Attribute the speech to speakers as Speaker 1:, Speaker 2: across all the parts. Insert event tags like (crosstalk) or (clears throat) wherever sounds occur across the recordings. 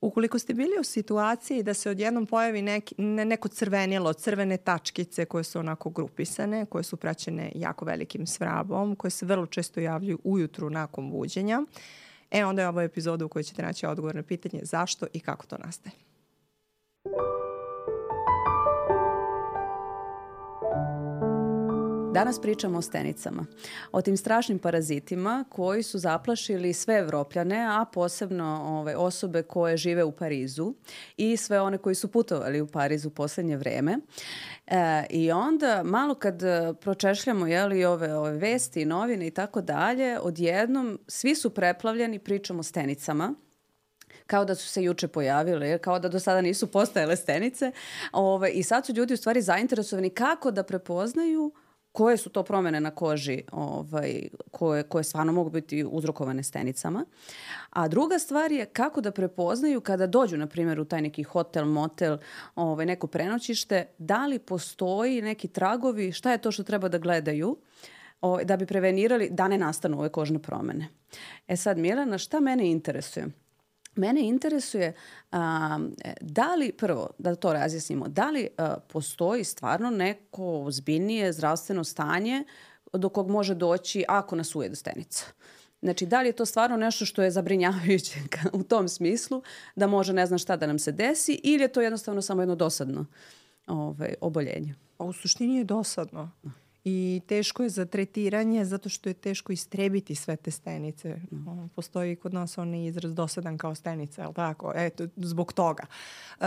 Speaker 1: Ukoliko ste bili u situaciji da se odjednom pojavi neki, ne, neko crvenilo, crvene tačkice koje su onako grupisane, koje su praćene jako velikim svrabom, koje se vrlo često javljaju ujutru nakon buđenja, e onda je ovo epizoda u kojoj ćete naći odgovor na pitanje zašto i kako to nastaje.
Speaker 2: Danas pričamo o stenicama, o tim strašnim parazitima koji su zaplašili sve evropljane, a posebno ove, osobe koje žive u Parizu i sve one koji su putovali u Parizu u poslednje vreme. E, I onda malo kad e, pročešljamo jeli, ove, ove vesti, novine i tako dalje, odjednom svi su preplavljeni pričom o stenicama kao da su se juče pojavile, kao da do sada nisu postajale stenice. Ove, I sad su ljudi u stvari zainteresovani kako da prepoznaju uh, koje su to promene na koži ovaj, koje, koje stvarno mogu biti uzrokovane stenicama. A druga stvar je kako da prepoznaju kada dođu, na primjer, u taj neki hotel, motel, ovaj, neko prenoćište, da li postoji neki tragovi, šta je to što treba da gledaju ovaj, da bi prevenirali da ne nastanu ove kožne promene. E sad, Milena, šta mene interesuje? Mene interesuje a, da li, prvo, da to razjasnimo, da li a, postoji stvarno neko ozbiljnije zdravstveno stanje do kog može doći ako nas ujede stenica. Znači, da li je to stvarno nešto što je zabrinjavajuće u tom smislu, da može ne znam šta da nam se desi, ili je to jednostavno samo jedno dosadno ovaj, oboljenje?
Speaker 1: A u suštini je dosadno i teško je za tretiranje zato što je teško istrebiti sve te stenice. Mm. Postoji kod nas onaj izraz dosadan kao stenica, je li tako? Eto, zbog toga. Uh,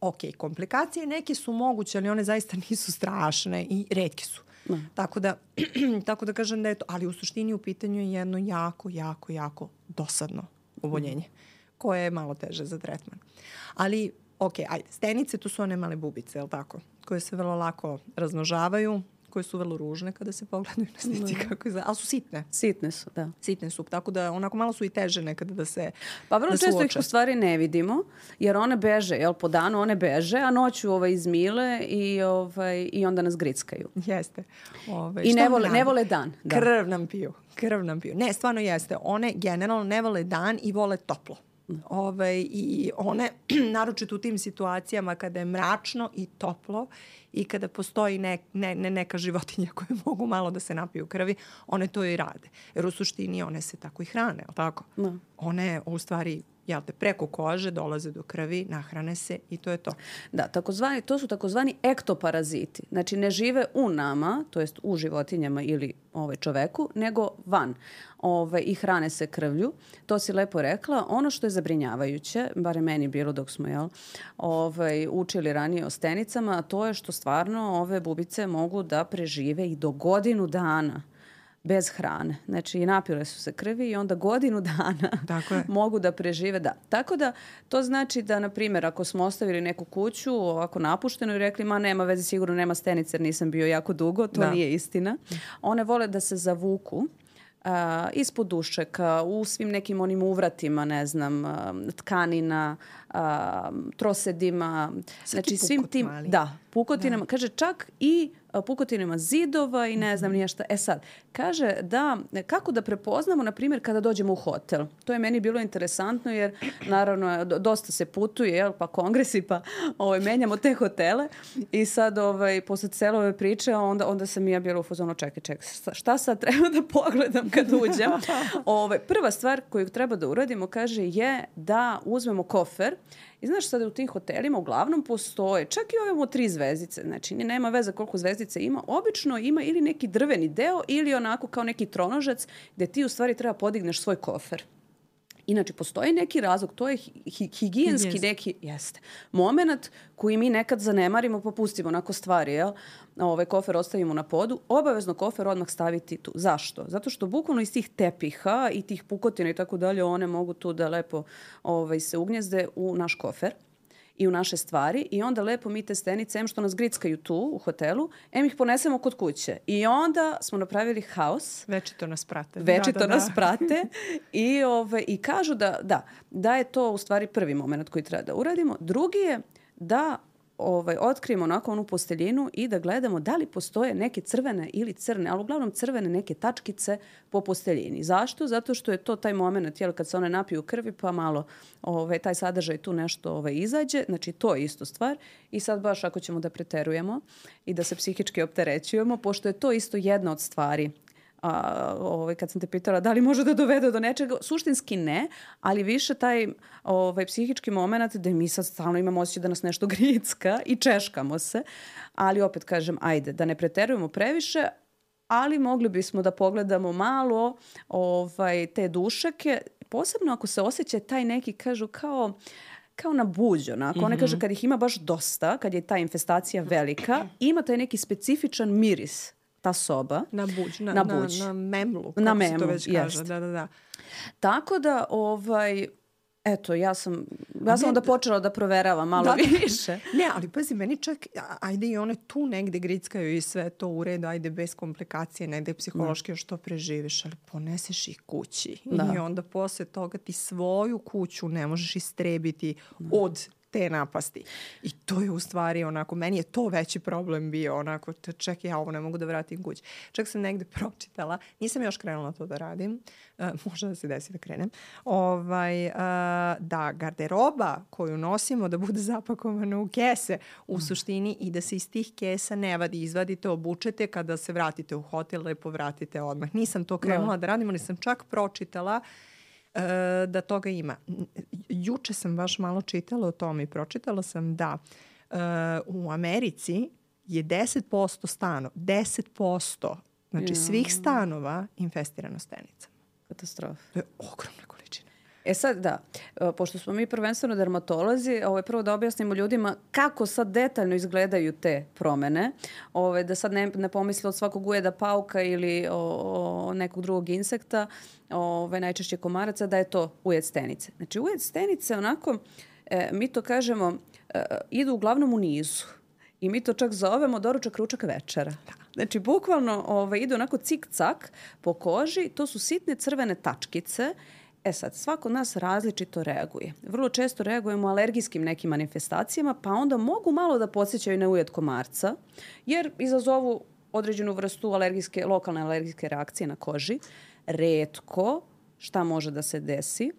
Speaker 1: ok, komplikacije neke su moguće, ali one zaista (laughs) nisu strašne i redke su. Mm. Tako da, (clears throat) tako da kažem da je to, ali u suštini u pitanju je jedno jako, jako, jako dosadno uboljenje, mm. koje je malo teže za tretman. Ali, ok, ajde, stenice, to su one male bubice, je li tako? Koje se vrlo lako razmnožavaju, koje su vrlo ružne kada se pogledaju na slici da. kako izgleda, ali su sitne.
Speaker 2: Sitne su, da.
Speaker 1: Sitne su, tako da onako malo su i teže nekada da se
Speaker 2: Pa vrlo da često ih u stvari ne vidimo, jer one beže, jel, po danu one beže, a noću ovaj, izmile i, ovaj, i onda nas grickaju.
Speaker 1: Jeste.
Speaker 2: Ovaj, I ne vole, ne vole dan.
Speaker 1: Da. Krv nam piju. Krv nam piju. Ne, stvarno jeste. One generalno ne vole dan i vole toplo. Ovaj, I one, (clears throat) naročito u tim situacijama kada je mračno i toplo i kada postoji ne, ne, ne neka životinja koje (laughs) mogu malo da se napiju krvi, one to i rade. Jer u suštini one se tako i hrane, ali tako? No. One u stvari jel te, preko kože dolaze do krvi, nahrane se i to je to.
Speaker 2: Da, takozvani, to su takozvani ektoparaziti. Znači ne žive u nama, to jest u životinjama ili ovaj, čoveku, nego van ovaj, i hrane se krvlju. To si lepo rekla. Ono što je zabrinjavajuće, bare meni bilo dok smo jel, ovaj, učili ranije o stenicama, to je što stvarno ove bubice mogu da prežive i do godinu dana bez hrane. Znači, napile su se krvi i onda godinu dana (laughs) Tako je. mogu da prežive. Da. Tako da, to znači da, na primjer, ako smo ostavili neku kuću ovako napuštenu i rekli, ma nema veze, sigurno nema stenice, jer nisam bio jako dugo, to da. nije istina. One vole da se zavuku uh, ispod dušeka, u svim nekim onim uvratima, ne znam, uh, tkanina, uh, trosedima, znači svim tim, mali. da, pukotinama, da. kaže čak i pukotinama zidova i ne znam nije šta. E sad, kaže da, kako da prepoznamo, na primjer, kada dođemo u hotel. To je meni bilo interesantno jer, naravno, dosta se putuje, jel, pa kongresi, pa ovaj, menjamo te hotele i sad, ovaj, posle cele ove priče, onda, onda sam ja bila u fazonu, čekaj, čekaj, šta sad treba da pogledam kad uđem? (laughs) ovaj, prva stvar koju treba da uradimo, kaže, je da uzmemo kofer I znaš, sada u tim hotelima uglavnom postoje, čak i ove tri zvezdice, znači nema veze koliko zvezdice ima, obično ima ili neki drveni deo ili onako kao neki tronožac gde ti u stvari treba podigneš svoj kofer. Inače, postoji neki razlog, to je hi higijenski neki, jeste, moment koji mi nekad zanemarimo pa pustimo onako stvari, jel? Ove, kofer ostavimo na podu, obavezno kofer odmah staviti tu. Zašto? Zato što bukvalno iz tih tepiha i tih pukotina i tako dalje, one mogu tu da lepo ovaj, se ugnjezde u naš kofer i u naše stvari i onda lepo mi te stenice, em što nas grickaju tu u hotelu, em ih ponesemo kod kuće. I onda smo napravili haos.
Speaker 1: Večito nas prate.
Speaker 2: Večito da, da, nas da. prate (laughs) i, ove, i kažu da, da, da je to u stvari prvi moment koji treba da uradimo. Drugi je da ovaj, otkrijemo onako onu posteljinu i da gledamo da li postoje neke crvene ili crne, ali uglavnom crvene neke tačkice po posteljini. Zašto? Zato što je to taj moment, jel, kad se one napiju krvi pa malo ovaj, taj sadržaj tu nešto ovaj, izađe, znači to je isto stvar. I sad baš ako ćemo da preterujemo i da se psihički opterećujemo, pošto je to isto jedna od stvari a, ovaj, kad sam te pitala da li može da dovede do nečega, suštinski ne, ali više taj ovaj, psihički moment da mi sad stalno imamo osjećaj da nas nešto (laughs) gricka i češkamo se, ali opet kažem, ajde, da ne preterujemo previše, ali mogli bismo da pogledamo malo ovaj, te dušake, posebno ako se osjeća taj neki, kažu, kao kao na buđ, onako. Mm -hmm. One kaže kad ih ima baš dosta, kad je ta infestacija velika, ima taj neki specifičan miris ta soba.
Speaker 1: Na buđ, na,
Speaker 2: na,
Speaker 1: buđ. na, na memlu, kako
Speaker 2: na memlu,
Speaker 1: se to već kaže.
Speaker 2: jest.
Speaker 1: Da, da, da.
Speaker 2: Tako da, ovaj, eto, ja sam, ja sam onda počela da proveravam malo
Speaker 1: Da, da.
Speaker 2: više. (laughs)
Speaker 1: Ne, ali pazi, meni čak, ajde i one tu negde grickaju i sve to u redu, ajde bez komplikacije, negde psihološki još to preživiš, ali poneseš ih kući.
Speaker 2: Da.
Speaker 1: I onda posle toga ti svoju kuću ne možeš istrebiti od te napasti. I to je u stvari onako, meni je to veći problem bio, onako, čekaj, ja ovo ne mogu da vratim kući. Čak sam negde (laughs) pročitala, nisam još krenula to da radim, uh, možda da se desi da krenem, ovaj, uh, da garderoba koju nosimo da bude zapakovana u kese u suštini i da se iz tih kesa ne vadi, izvadite, obučete, kada se vratite u hotel, lepo vratite odmah. Nisam to krenula da, radim, ali sam čak pročitala e, da toga ima. Juče sam baš malo čitala o tome i pročitala sam da e, u Americi je 10% stanova, 10% znači svih stanova infestirano stenicama.
Speaker 2: Katastrofa.
Speaker 1: To je ogromna.
Speaker 2: E sad, da, e, pošto smo mi prvenstveno dermatolozi, ovaj, prvo da objasnimo ljudima kako sad detaljno izgledaju te promene, ovaj, da sad ne, ne pomisle od svakog ujeda pauka ili o, o nekog drugog insekta, ovaj, najčešće komaraca, da je to ujed stenice. Znači, ujed stenice, onako, e, mi to kažemo, e, idu uglavnom u nizu. I mi to čak zovemo doručak, ručak, večera. Znači, bukvalno ovaj, ide onako cik-cak po koži. To su sitne crvene tačkice. E sad, svako nas različito reaguje. Vrlo često reagujemo alergijskim nekim manifestacijama, pa onda mogu malo da podsjećaju na ujed komarca, jer izazovu određenu vrstu alergijske, lokalne alergijske reakcije na koži. Redko šta može da se desi,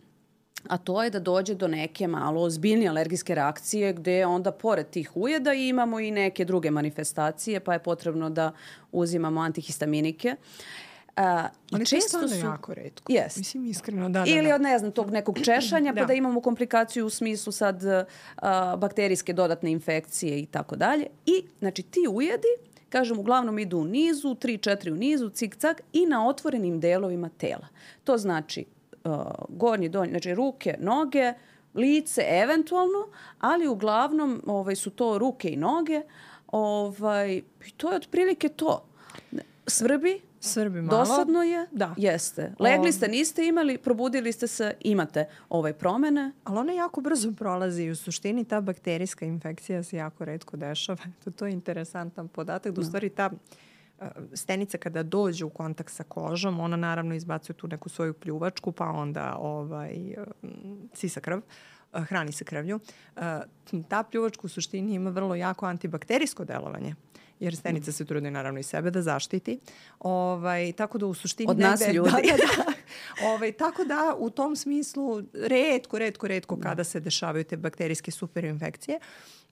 Speaker 2: a to je da dođe do neke malo ozbiljnije alergijske reakcije gde onda pored tih ujeda imamo i neke druge manifestacije pa je potrebno da uzimamo antihistaminike. A, i
Speaker 1: Ali
Speaker 2: često su...
Speaker 1: jako redko.
Speaker 2: Jest.
Speaker 1: Mislim, iskreno, da, da,
Speaker 2: Ili
Speaker 1: da.
Speaker 2: od, ne znam, tog nekog češanja, pa
Speaker 1: Da.
Speaker 2: da imamo komplikaciju u smislu sad a, bakterijske dodatne infekcije i tako dalje. I, znači, ti ujedi, kažem, uglavnom idu u nizu, 3-4 u nizu, cik-cak i na otvorenim delovima tela. To znači a, gornji, donji, znači ruke, noge, lice eventualno, ali uglavnom ovaj, su to ruke i noge. Ovaj, I to je otprilike to. Svrbi,
Speaker 1: Srbi malo.
Speaker 2: Dosadno je?
Speaker 1: Da.
Speaker 2: Jeste. Legli ste, niste imali, probudili ste se, imate ovaj promene.
Speaker 1: Ali ona jako brzo prolazi i u suštini ta bakterijska infekcija se jako redko dešava. (laughs) To, to je interesantan podatak da u stvari ta uh, stenica kada dođe u kontakt sa kožom, ona naravno izbacuje tu neku svoju pljuvačku, pa onda ovaj, um, sisa krv, uh, hrani se krvlju. Ta pljuvačka u suštini ima vrlo jako antibakterijsko delovanje jer stenica se trudi naravno i sebe da zaštiti. Ovaj, tako da u suštini...
Speaker 2: Od nas
Speaker 1: negde-
Speaker 2: ljudi. (laughs)
Speaker 1: Da, da, da. Ovaj, tako da u tom smislu redko, redko, redko kada se dešavaju te bakterijske superinfekcije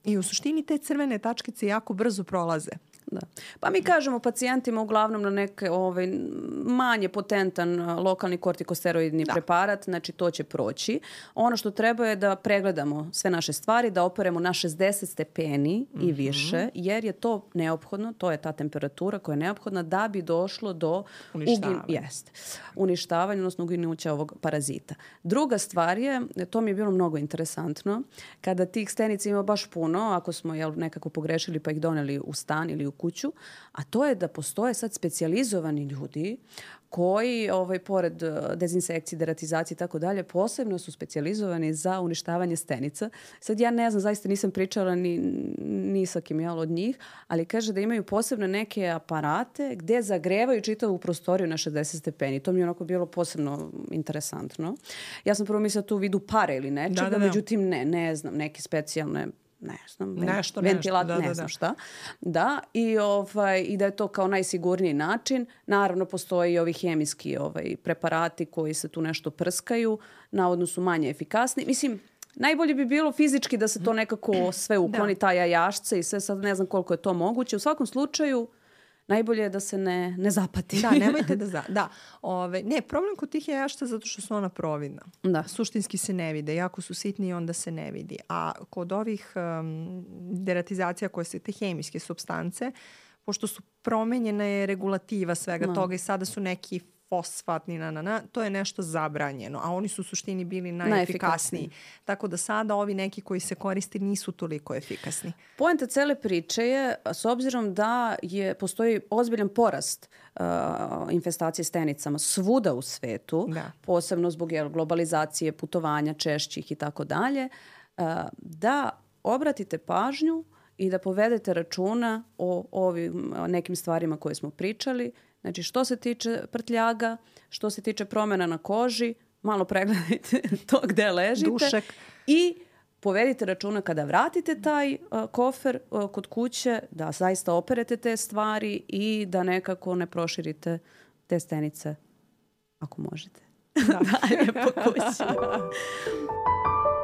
Speaker 1: i u suštini te crvene tačkice jako brzo prolaze.
Speaker 2: Da. Pa mi kažemo pacijentima uglavnom na neke ovaj, manje potentan lokalni kortikosteroidni preparat, znači to će proći. Ono što treba je da pregledamo sve naše stvari, da operemo na 60 stepeni i više, jer je to neophodno, to je ta temperatura koja je neophodna da bi došlo do
Speaker 1: Uništavanja.
Speaker 2: ugin- Jeste. Uništavanja, odnosno uginuća ovog parazita. Druga stvar je, to mi je bilo mnogo interesantno, kada tih stenica ima baš puno, ako smo jel, nekako pogrešili pa ih doneli u stan ili u kuću, a to je da postoje sad specijalizovani ljudi koji, ovaj, pored eh, dezinsekcije, deratizacije i tako dalje, posebno su specijalizovani za uništavanje stenica. Sad ja ne znam, zaista nisam pričala ni, ni sa kim od njih, ali kaže da imaju posebno neke aparate gde zagrevaju čitavu prostoriju na 60 stepeni. To mi je onako bilo posebno interesantno. Ja sam prvo mislila tu vidu pare ili nečega,
Speaker 1: Da, da, da.
Speaker 2: međutim ne, ne znam, neke specijalne ne znam,
Speaker 1: nešto,
Speaker 2: ventilat,
Speaker 1: nešto, da,
Speaker 2: ne
Speaker 1: da,
Speaker 2: znam
Speaker 1: da.
Speaker 2: šta. Da, i, ovaj, i da je to kao najsigurniji način. Naravno, postoje i ovi hemijski ovaj, preparati koji se tu nešto prskaju. Navodno su manje efikasni. Mislim, najbolje bi bilo fizički da se to nekako sve ukloni,
Speaker 1: Da.
Speaker 2: ta jajašce i sve sad ne znam koliko je to moguće. U svakom slučaju, najbolje je da se ne, ne zapati.
Speaker 1: Da, nemojte (laughs) da za... Da, ove, ne, problem kod tih jajašca zato što su ona providna.
Speaker 2: Da.
Speaker 1: Suštinski se ne vide. Jako su sitni i onda se ne vidi. A kod ovih um, deratizacija koje se te hemijske substance, pošto su promenjena je regulativa svega
Speaker 2: Da.
Speaker 1: toga i sada su neki fosfatni, na, na, na, to je nešto zabranjeno, a oni su u suštini bili najefikasniji.
Speaker 2: Najefikasniji.
Speaker 1: Tako da sada ovi neki koji se koristi nisu toliko efikasni.
Speaker 2: Poenta cele priče je, s obzirom da je, postoji ozbiljan porast uh, infestacije stenicama svuda u svetu,
Speaker 1: Da.
Speaker 2: posebno zbog jel, globalizacije, putovanja češćih i tako dalje, uh, da obratite pažnju i da povedete računa o ovim o nekim stvarima koje smo pričali. Znači, što se tiče prtljaga, što se tiče promjena na koži, malo pregledajte (laughs) to gde ležite.
Speaker 1: Dušek.
Speaker 2: I povedite računa kada vratite taj uh, kofer uh, kod kuće, da zaista operete te stvari i da nekako ne proširite te stenice ako možete.
Speaker 1: Da. (laughs)
Speaker 2: Dalje po kući. (laughs)